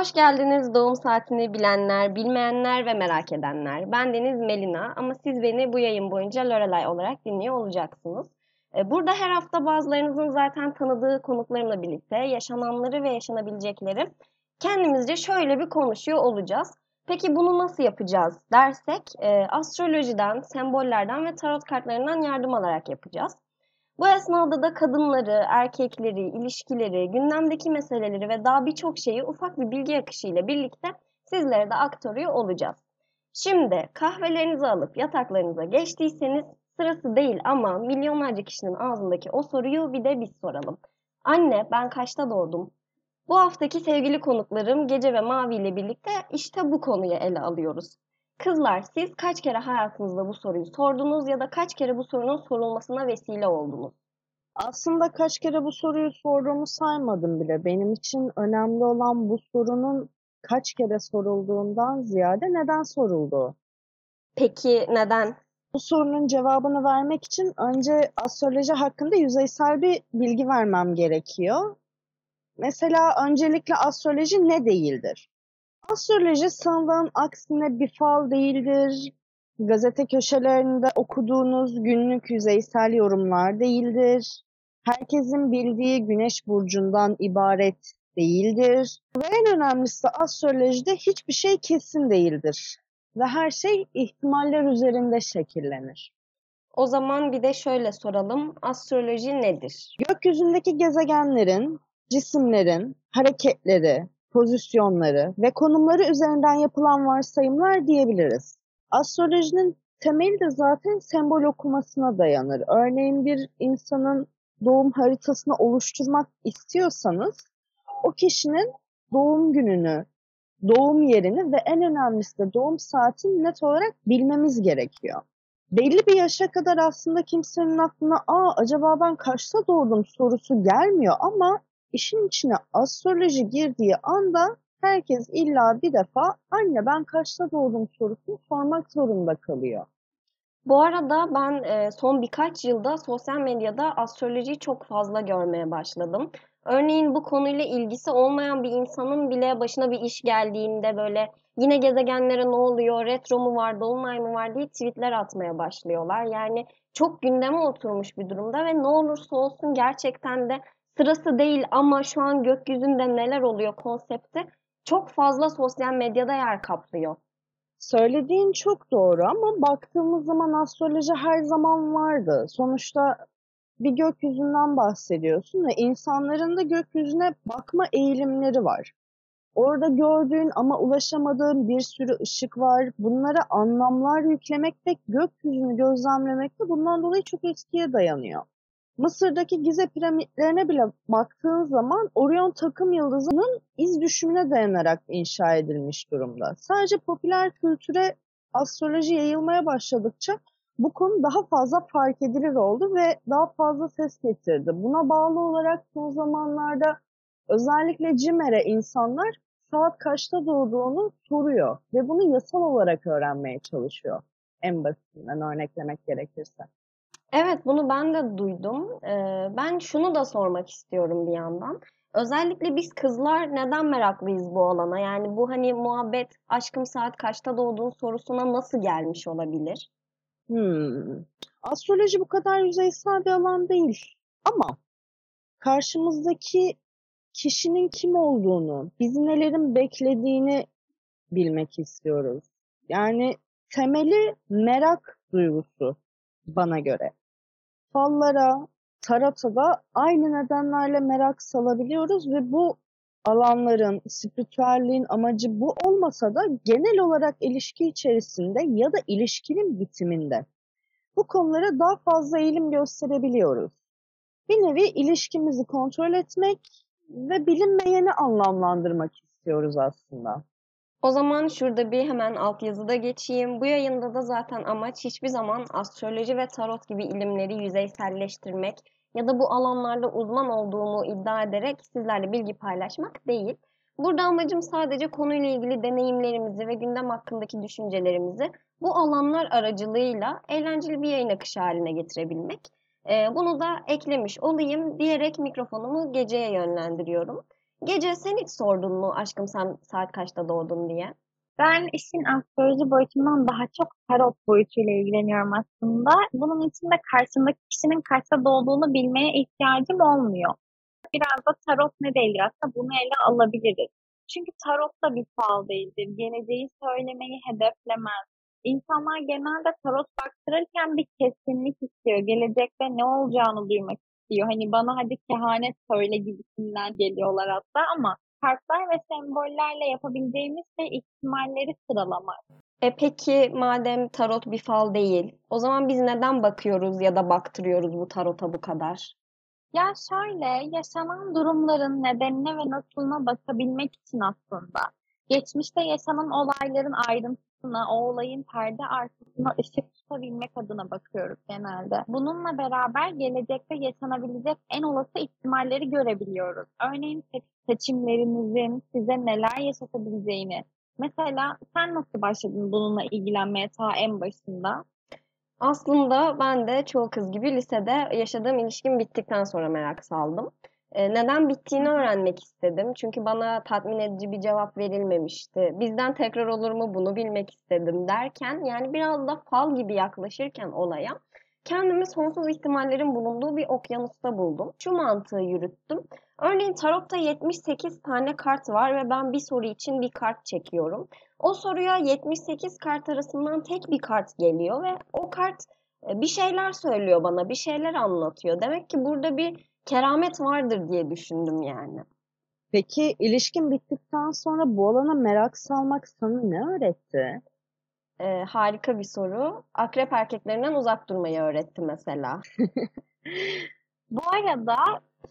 Hoş geldiniz doğum saatini bilenler, bilmeyenler ve merak edenler. Ben Deniz Melina ama siz beni bu yayın boyunca Lorelai olarak dinliyor olacaksınız. E, burada her hafta bazılarınızın zaten tanıdığı konuklarımla birlikte yaşananları ve yaşanabilecekleri kendimizce şöyle bir konuşuyor olacağız. Peki bunu nasıl yapacağız dersek e, astrolojiden, sembollerden ve tarot kartlarından yardım alarak yapacağız. Bu esnada da kadınları, erkekleri, ilişkileri, gündemdeki meseleleri ve daha birçok şeyi ufak bir bilgi akışıyla birlikte sizlere de aktarıyor olacağız. Şimdi kahvelerinizi alıp yataklarınıza geçtiyseniz sırası değil ama milyonlarca kişinin ağzındaki o soruyu bir de biz soralım. Anne ben kaçta doğdum? Bu haftaki sevgili konuklarım Gece ve Mavi ile birlikte işte bu konuyu ele alıyoruz. Kızlar siz kaç kere hayatınızda bu soruyu sordunuz ya da kaç kere bu sorunun sorulmasına vesile oldunuz? Aslında kaç kere bu soruyu sorduğumu saymadım bile. Benim için önemli olan bu sorunun kaç kere sorulduğundan ziyade neden sorulduğu. Peki neden? Bu sorunun cevabını vermek için önce astroloji hakkında yüzeysel bir bilgi vermem gerekiyor. Mesela öncelikle astroloji ne değildir? Astroloji sanılan aksine bir fal değildir. Gazete köşelerinde okuduğunuz günlük yüzeysel yorumlar değildir. Herkesin bildiği güneş burcundan ibaret değildir. Ve en önemlisi astrolojide hiçbir şey kesin değildir. Ve her şey ihtimaller üzerinde şekillenir. O zaman bir de şöyle soralım. Astroloji nedir? Gökyüzündeki gezegenlerin, cisimlerin hareketleri, pozisyonları ve konumları üzerinden yapılan varsayımlar diyebiliriz. Astrolojinin temeli de zaten sembol okumasına dayanır. Örneğin bir insanın doğum haritasını oluşturmak istiyorsanız o kişinin doğum gününü, doğum yerini ve en önemlisi de doğum saatini net olarak bilmemiz gerekiyor. Belli bir yaşa kadar aslında kimsenin aklına aa acaba ben kaçta doğdum sorusu gelmiyor ama işin içine astroloji girdiği anda herkes illa bir defa anne ben kaçta doğdum sorusunu sormak zorunda kalıyor. Bu arada ben e, son birkaç yılda sosyal medyada astrolojiyi çok fazla görmeye başladım. Örneğin bu konuyla ilgisi olmayan bir insanın bile başına bir iş geldiğinde böyle yine gezegenlere ne oluyor, retro mu var, dolunay mı var diye tweetler atmaya başlıyorlar. Yani çok gündeme oturmuş bir durumda ve ne olursa olsun gerçekten de sırası değil ama şu an gökyüzünde neler oluyor konsepti çok fazla sosyal medyada yer kaplıyor. Söylediğin çok doğru ama baktığımız zaman astroloji her zaman vardı. Sonuçta bir gökyüzünden bahsediyorsun ve insanların da gökyüzüne bakma eğilimleri var. Orada gördüğün ama ulaşamadığın bir sürü ışık var. Bunlara anlamlar yüklemek ve gökyüzünü gözlemlemek de bundan dolayı çok eskiye dayanıyor. Mısır'daki Gize piramitlerine bile baktığın zaman Orion takım yıldızının iz düşümüne dayanarak inşa edilmiş durumda. Sadece popüler kültüre astroloji yayılmaya başladıkça bu konu daha fazla fark edilir oldu ve daha fazla ses getirdi. Buna bağlı olarak son zamanlarda özellikle CİMER'e insanlar saat kaçta doğduğunu soruyor ve bunu yasal olarak öğrenmeye çalışıyor. En basitinden örneklemek gerekirse. Evet, bunu ben de duydum. Ee, ben şunu da sormak istiyorum bir yandan. Özellikle biz kızlar neden meraklıyız bu alana? Yani bu hani muhabbet aşkım saat kaçta doğduğun sorusuna nasıl gelmiş olabilir? Hmm. Astroloji bu kadar yüzeysel bir alan değil. Ama karşımızdaki kişinin kim olduğunu, bizi nelerin beklediğini bilmek istiyoruz. Yani temeli merak duygusu bana göre fallara, tarota da aynı nedenlerle merak salabiliyoruz ve bu alanların, spiritüelliğin amacı bu olmasa da genel olarak ilişki içerisinde ya da ilişkinin bitiminde bu konulara daha fazla eğilim gösterebiliyoruz. Bir nevi ilişkimizi kontrol etmek ve bilinmeyeni anlamlandırmak istiyoruz aslında. O zaman şurada bir hemen altyazıda geçeyim. Bu yayında da zaten amaç hiçbir zaman astroloji ve tarot gibi ilimleri yüzeyselleştirmek ya da bu alanlarda uzman olduğumu iddia ederek sizlerle bilgi paylaşmak değil. Burada amacım sadece konuyla ilgili deneyimlerimizi ve gündem hakkındaki düşüncelerimizi bu alanlar aracılığıyla eğlenceli bir yayın akışı haline getirebilmek. Ee, bunu da eklemiş olayım diyerek mikrofonumu geceye yönlendiriyorum. Gece sen hiç sordun mu aşkım sen saat kaçta doğdun diye? Ben işin astroloji boyutundan daha çok tarot boyutuyla ilgileniyorum aslında. Bunun için de karşımdaki kişinin kaçta doğduğunu bilmeye ihtiyacım olmuyor. Biraz da tarot ne değildir bunu ele alabiliriz. Çünkü tarot da bir fal değildir. Geleceği söylemeyi hedeflemez. İnsanlar genelde tarot baktırırken bir kesinlik istiyor. Gelecekte ne olacağını duymak istiyor. Hani bana hadi kehanet söyle gibisinden geliyorlar hatta ama kartlar ve sembollerle yapabileceğimiz şey ihtimalleri sıralamak. E peki madem tarot bir fal değil, o zaman biz neden bakıyoruz ya da baktırıyoruz bu tarota bu kadar? Ya şöyle, yaşanan durumların nedenine ve nasılına bakabilmek için aslında. Geçmişte yaşanan olayların ayrıntısına, o olayın perde arkasına ışık tutabilmek adına bakıyoruz genelde. Bununla beraber gelecekte yaşanabilecek en olası ihtimalleri görebiliyoruz. Örneğin seçimlerinizin size neler yaşatabileceğini. Mesela sen nasıl başladın bununla ilgilenmeye ta en başında? Aslında ben de çoğu kız gibi lisede yaşadığım ilişkim bittikten sonra merak saldım. E, neden bittiğini öğrenmek istedim. Çünkü bana tatmin edici bir cevap verilmemişti. Bizden tekrar olur mu bunu bilmek istedim derken yani biraz da fal gibi yaklaşırken olaya kendimi sonsuz ihtimallerin bulunduğu bir okyanusta buldum. Şu mantığı yürüttüm. Örneğin tarotta 78 tane kart var ve ben bir soru için bir kart çekiyorum. O soruya 78 kart arasından tek bir kart geliyor ve o kart e, bir şeyler söylüyor bana, bir şeyler anlatıyor. Demek ki burada bir keramet vardır diye düşündüm yani. Peki ilişkin bittikten sonra bu alana merak salmak sana ne öğretti? Ee, harika bir soru. Akrep erkeklerinden uzak durmayı öğretti mesela. bu arada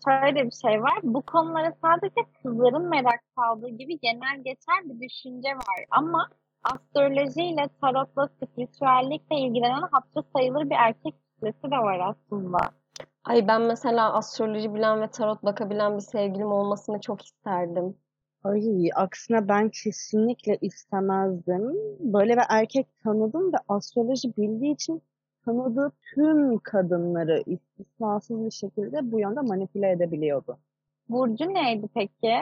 şöyle bir şey var. Bu konulara sadece kızların merak saldığı gibi genel geçer bir düşünce var. Ama astrolojiyle, tarotla, spiritüellikle ilgilenen hatta sayılır bir erkek kitlesi de var aslında. Ay ben mesela astroloji bilen ve tarot bakabilen bir sevgilim olmasını çok isterdim. Ay aksine ben kesinlikle istemezdim. Böyle bir erkek tanıdım ve astroloji bildiği için tanıdığı tüm kadınları istisnasız bir şekilde bu yönde manipüle edebiliyordu. Burcu neydi peki?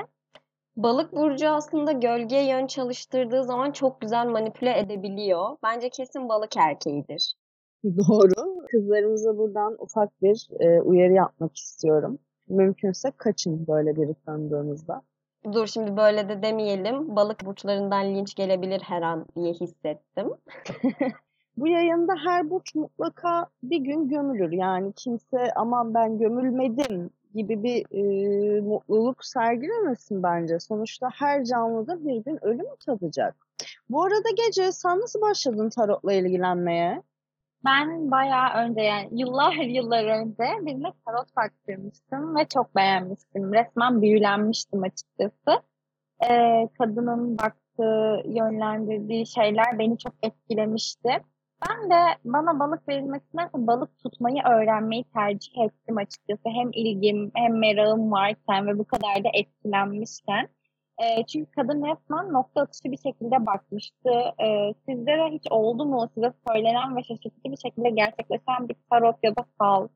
Balık burcu aslında gölgeye yön çalıştırdığı zaman çok güzel manipüle edebiliyor. Bence kesin balık erkeğidir. Doğru. Kızlarımıza buradan ufak bir e, uyarı yapmak istiyorum. Mümkünse kaçın böyle biri tanıdığınızda. Dur şimdi böyle de demeyelim. Balık burçlarından linç gelebilir her an diye hissettim. Bu yayında her burç mutlaka bir gün gömülür. Yani kimse aman ben gömülmedim gibi bir e, mutluluk sergilemesin bence. Sonuçta her canlı da bir gün ölüm tadacak. Bu arada gece sen nasıl başladın tarotla ilgilenmeye? Ben bayağı önce yani yıllar yıllar önce birine tarot baktırmıştım ve çok beğenmiştim. Resmen büyülenmiştim açıkçası. Ee, kadının baktığı, yönlendirdiği şeyler beni çok etkilemişti. Ben de bana balık verilmesinden balık tutmayı öğrenmeyi tercih ettim açıkçası. Hem ilgim hem merakım varken ve bu kadar da etkilenmişken. E, çünkü kadın resmen nokta atışı bir şekilde bakmıştı. E, sizde de hiç oldu mu size söylenen ve şaşırtıcı bir şekilde gerçekleşen bir tarot ya da fal?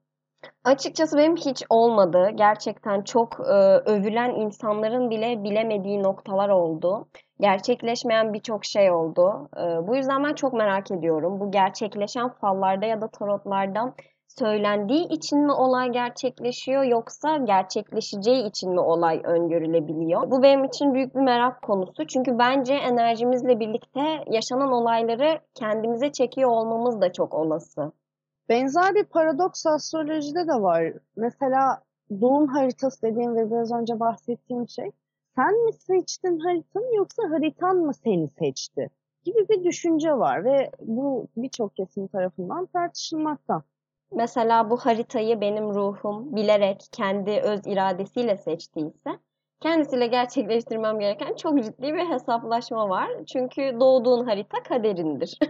Açıkçası benim hiç olmadı. Gerçekten çok e, övülen insanların bile bilemediği noktalar oldu. Gerçekleşmeyen birçok şey oldu. E, bu yüzden ben çok merak ediyorum. Bu gerçekleşen fallarda ya da tarotlardan söylendiği için mi olay gerçekleşiyor yoksa gerçekleşeceği için mi olay öngörülebiliyor? Bu benim için büyük bir merak konusu. Çünkü bence enerjimizle birlikte yaşanan olayları kendimize çekiyor olmamız da çok olası. Benzer bir paradoks astrolojide de var. Mesela doğum haritası dediğim ve biraz önce bahsettiğim şey sen mi seçtin haritanı yoksa haritan mı seni seçti gibi bir düşünce var ve bu birçok kesim tarafından tartışılmakta. Mesela bu haritayı benim ruhum bilerek kendi öz iradesiyle seçtiyse kendisiyle gerçekleştirmem gereken çok ciddi bir hesaplaşma var. Çünkü doğduğun harita kaderindir.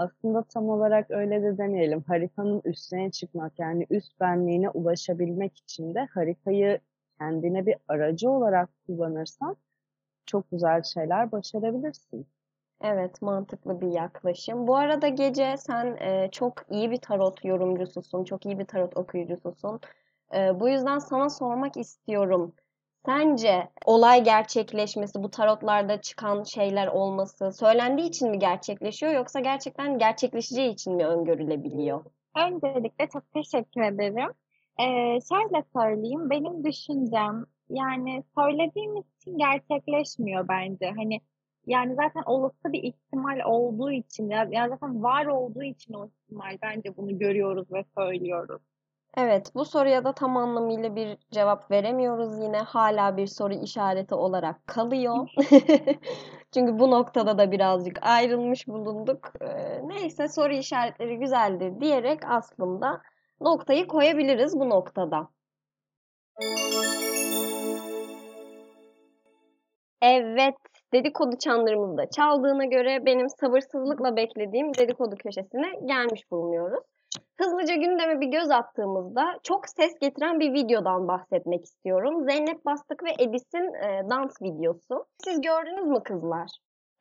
Aslında tam olarak öyle de demeyelim. Haritanın üstüne çıkmak yani üst benliğine ulaşabilmek için de haritayı kendine bir aracı olarak kullanırsan çok güzel şeyler başarabilirsin. Evet, mantıklı bir yaklaşım. Bu arada Gece sen e, çok iyi bir tarot yorumcususun, çok iyi bir tarot okuyucususun. E, bu yüzden sana sormak istiyorum. Sence olay gerçekleşmesi, bu tarotlarda çıkan şeyler olması söylendiği için mi gerçekleşiyor yoksa gerçekten gerçekleşeceği için mi öngörülebiliyor? Öncelikle çok teşekkür ederim. Ee, şöyle söyleyeyim, benim düşüncem yani söylediğimiz için gerçekleşmiyor bence. Hani yani zaten olası bir ihtimal olduğu için ya, ya zaten var olduğu için o ihtimal bence bunu görüyoruz ve söylüyoruz. Evet, bu soruya da tam anlamıyla bir cevap veremiyoruz yine. Hala bir soru işareti olarak kalıyor. Çünkü bu noktada da birazcık ayrılmış bulunduk. Ee, neyse soru işaretleri güzeldir diyerek aslında noktayı koyabiliriz bu noktada. Evet, dedikodu çanlarımızı da çaldığına göre benim sabırsızlıkla beklediğim dedikodu köşesine gelmiş bulunuyoruz. Hızlıca gündeme bir göz attığımızda çok ses getiren bir videodan bahsetmek istiyorum. Zeynep Bastık ve Edis'in e, dans videosu. Siz gördünüz mü kızlar?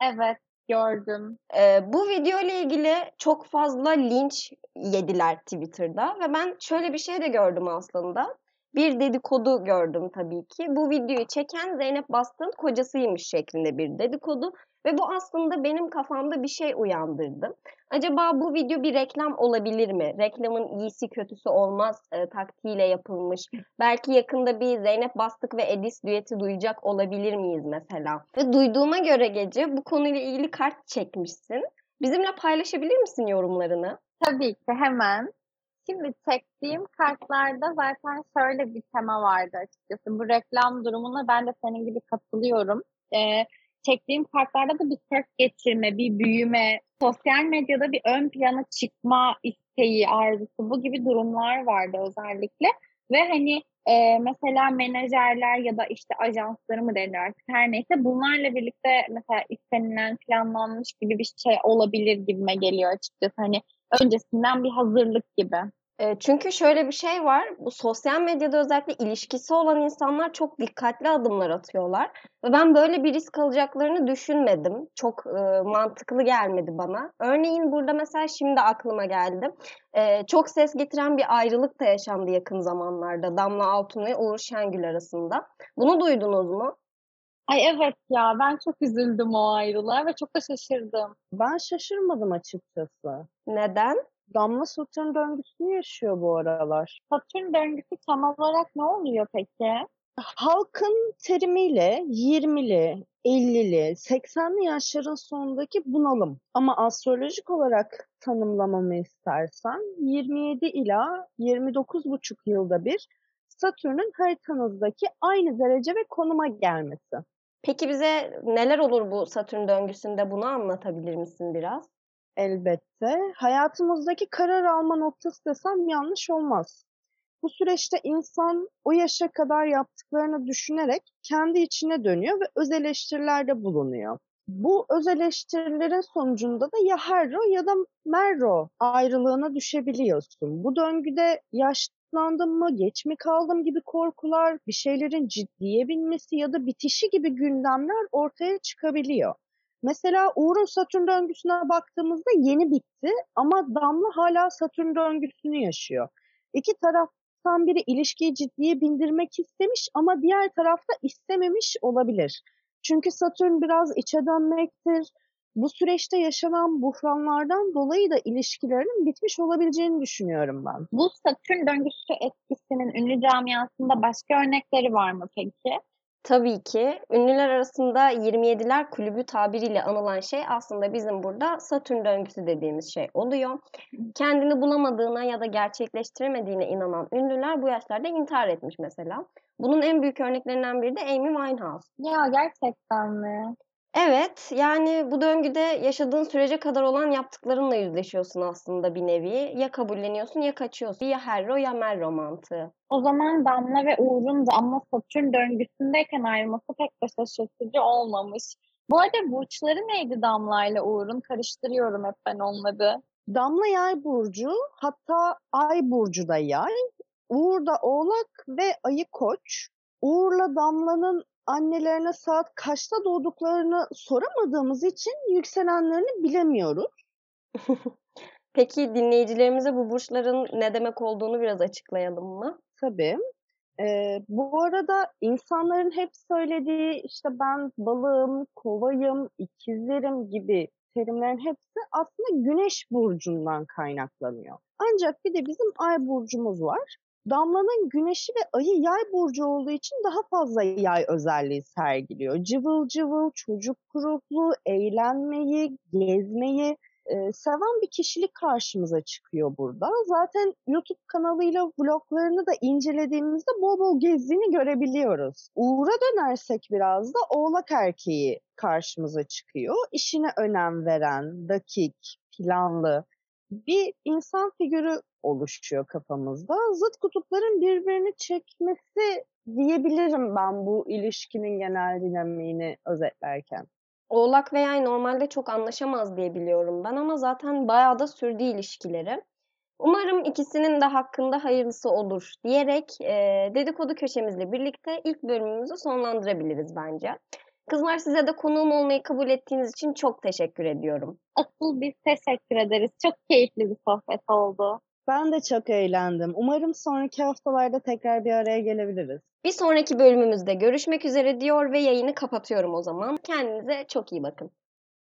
Evet, gördüm. E, bu video ile ilgili çok fazla linç yediler Twitter'da ve ben şöyle bir şey de gördüm aslında. Bir dedikodu gördüm tabii ki. Bu videoyu çeken Zeynep Bastık'ın kocasıymış şeklinde bir dedikodu. Ve bu aslında benim kafamda bir şey uyandırdı. Acaba bu video bir reklam olabilir mi? Reklamın iyisi kötüsü olmaz e, taktiğiyle yapılmış. Belki yakında bir Zeynep Bastık ve Edis düeti duyacak olabilir miyiz mesela? Ve duyduğuma göre gece bu konuyla ilgili kart çekmişsin. Bizimle paylaşabilir misin yorumlarını? Tabii ki hemen. Şimdi çektiğim kartlarda zaten şöyle bir tema vardı açıkçası. Bu reklam durumuna ben de senin gibi katılıyorum. Ee, çektiğim kartlarda da bir ses geçirme, bir büyüme, sosyal medyada bir ön plana çıkma isteği, arzusu bu gibi durumlar vardı özellikle. Ve hani e, mesela menajerler ya da işte ajansları mı denir artık her neyse bunlarla birlikte mesela istenilen planlanmış gibi bir şey olabilir gibime geliyor açıkçası. Hani öncesinden bir hazırlık gibi. Çünkü şöyle bir şey var. Bu sosyal medyada özellikle ilişkisi olan insanlar çok dikkatli adımlar atıyorlar. Ve ben böyle bir risk alacaklarını düşünmedim. Çok e, mantıklı gelmedi bana. Örneğin burada mesela şimdi aklıma geldi. E, çok ses getiren bir ayrılık da yaşandı yakın zamanlarda. Damla Altun ve Uğur Şengül arasında. Bunu duydunuz mu? Ay evet ya ben çok üzüldüm o ayrılığa ve çok da şaşırdım. Ben şaşırmadım açıkçası. Neden? Damla Satürn döngüsünü yaşıyor bu aralar. Satürn döngüsü tam olarak ne oluyor peki? Halkın terimiyle 20'li, 50'li, 80'li yaşların sonundaki bunalım. Ama astrolojik olarak tanımlamamı istersen 27 ila 29,5 yılda bir Satürn'ün haritanızdaki aynı derece ve konuma gelmesi. Peki bize neler olur bu Satürn döngüsünde bunu anlatabilir misin biraz? Elbette. Hayatımızdaki karar alma noktası desem yanlış olmaz. Bu süreçte insan o yaşa kadar yaptıklarını düşünerek kendi içine dönüyor ve öz eleştirilerde bulunuyor. Bu öz eleştirilerin sonucunda da ya Herro ya da Merro ayrılığına düşebiliyorsun. Bu döngüde yaşlandım mı, geç mi kaldım gibi korkular, bir şeylerin ciddiye binmesi ya da bitişi gibi gündemler ortaya çıkabiliyor. Mesela Uğur'un Satürn döngüsüne baktığımızda yeni bitti ama Damla hala Satürn döngüsünü yaşıyor. İki taraftan biri ilişkiyi ciddiye bindirmek istemiş ama diğer tarafta istememiş olabilir. Çünkü Satürn biraz içe dönmektir. Bu süreçte yaşanan buhranlardan dolayı da ilişkilerinin bitmiş olabileceğini düşünüyorum ben. Bu Satürn döngüsü etkisinin ünlü camiasında başka örnekleri var mı peki? Tabii ki. Ünlüler arasında 27'ler kulübü tabiriyle anılan şey aslında bizim burada Satürn döngüsü dediğimiz şey oluyor. Kendini bulamadığına ya da gerçekleştiremediğine inanan ünlüler bu yaşlarda intihar etmiş mesela. Bunun en büyük örneklerinden biri de Amy Winehouse. Ya gerçekten mi? Evet, yani bu döngüde yaşadığın sürece kadar olan yaptıklarınla yüzleşiyorsun aslında bir nevi. Ya kabulleniyorsun ya kaçıyorsun. Ya Herro ya Merro mantığı. O zaman Damla ve Uğur'un da ama Satürn döngüsündeyken ayrılması pek de şaşırtıcı olmamış. Bu arada burçları neydi Damla ile Uğur'un? Karıştırıyorum hep ben onları. Damla yay burcu, hatta ay burcu da yay. Uğur da oğlak ve ayı koç. Uğur'la Damla'nın annelerine saat kaçta doğduklarını soramadığımız için yükselenlerini bilemiyoruz. Peki dinleyicilerimize bu burçların ne demek olduğunu biraz açıklayalım mı? tabii. Ee, bu arada insanların hep söylediği işte ben balığım, kovayım, ikizlerim gibi terimlerin hepsi aslında güneş burcundan kaynaklanıyor. Ancak bir de bizim ay burcumuz var. Damla'nın güneşi ve ayı yay burcu olduğu için daha fazla yay özelliği sergiliyor. Cıvıl cıvıl, çocuk gruplu, eğlenmeyi, gezmeyi e, seven bir kişilik karşımıza çıkıyor burada. Zaten YouTube kanalıyla vloglarını da incelediğimizde bol bol gezdiğini görebiliyoruz. Uğur'a dönersek biraz da oğlak erkeği karşımıza çıkıyor. İşine önem veren, dakik, planlı bir insan figürü oluşuyor kafamızda. Zıt kutupların birbirini çekmesi diyebilirim ben bu ilişkinin genel dinamiğini özetlerken. Oğlak ve Yay normalde çok anlaşamaz diye biliyorum ben ama zaten bayağı da sürdü ilişkileri. Umarım ikisinin de hakkında hayırlısı olur diyerek e, dedikodu köşemizle birlikte ilk bölümümüzü sonlandırabiliriz bence. Kızlar size de konuğum olmayı kabul ettiğiniz için çok teşekkür ediyorum. Asıl biz teşekkür ederiz. Çok keyifli bir sohbet oldu. Ben de çok eğlendim. Umarım sonraki haftalarda tekrar bir araya gelebiliriz. Bir sonraki bölümümüzde görüşmek üzere diyor ve yayını kapatıyorum o zaman. Kendinize çok iyi bakın.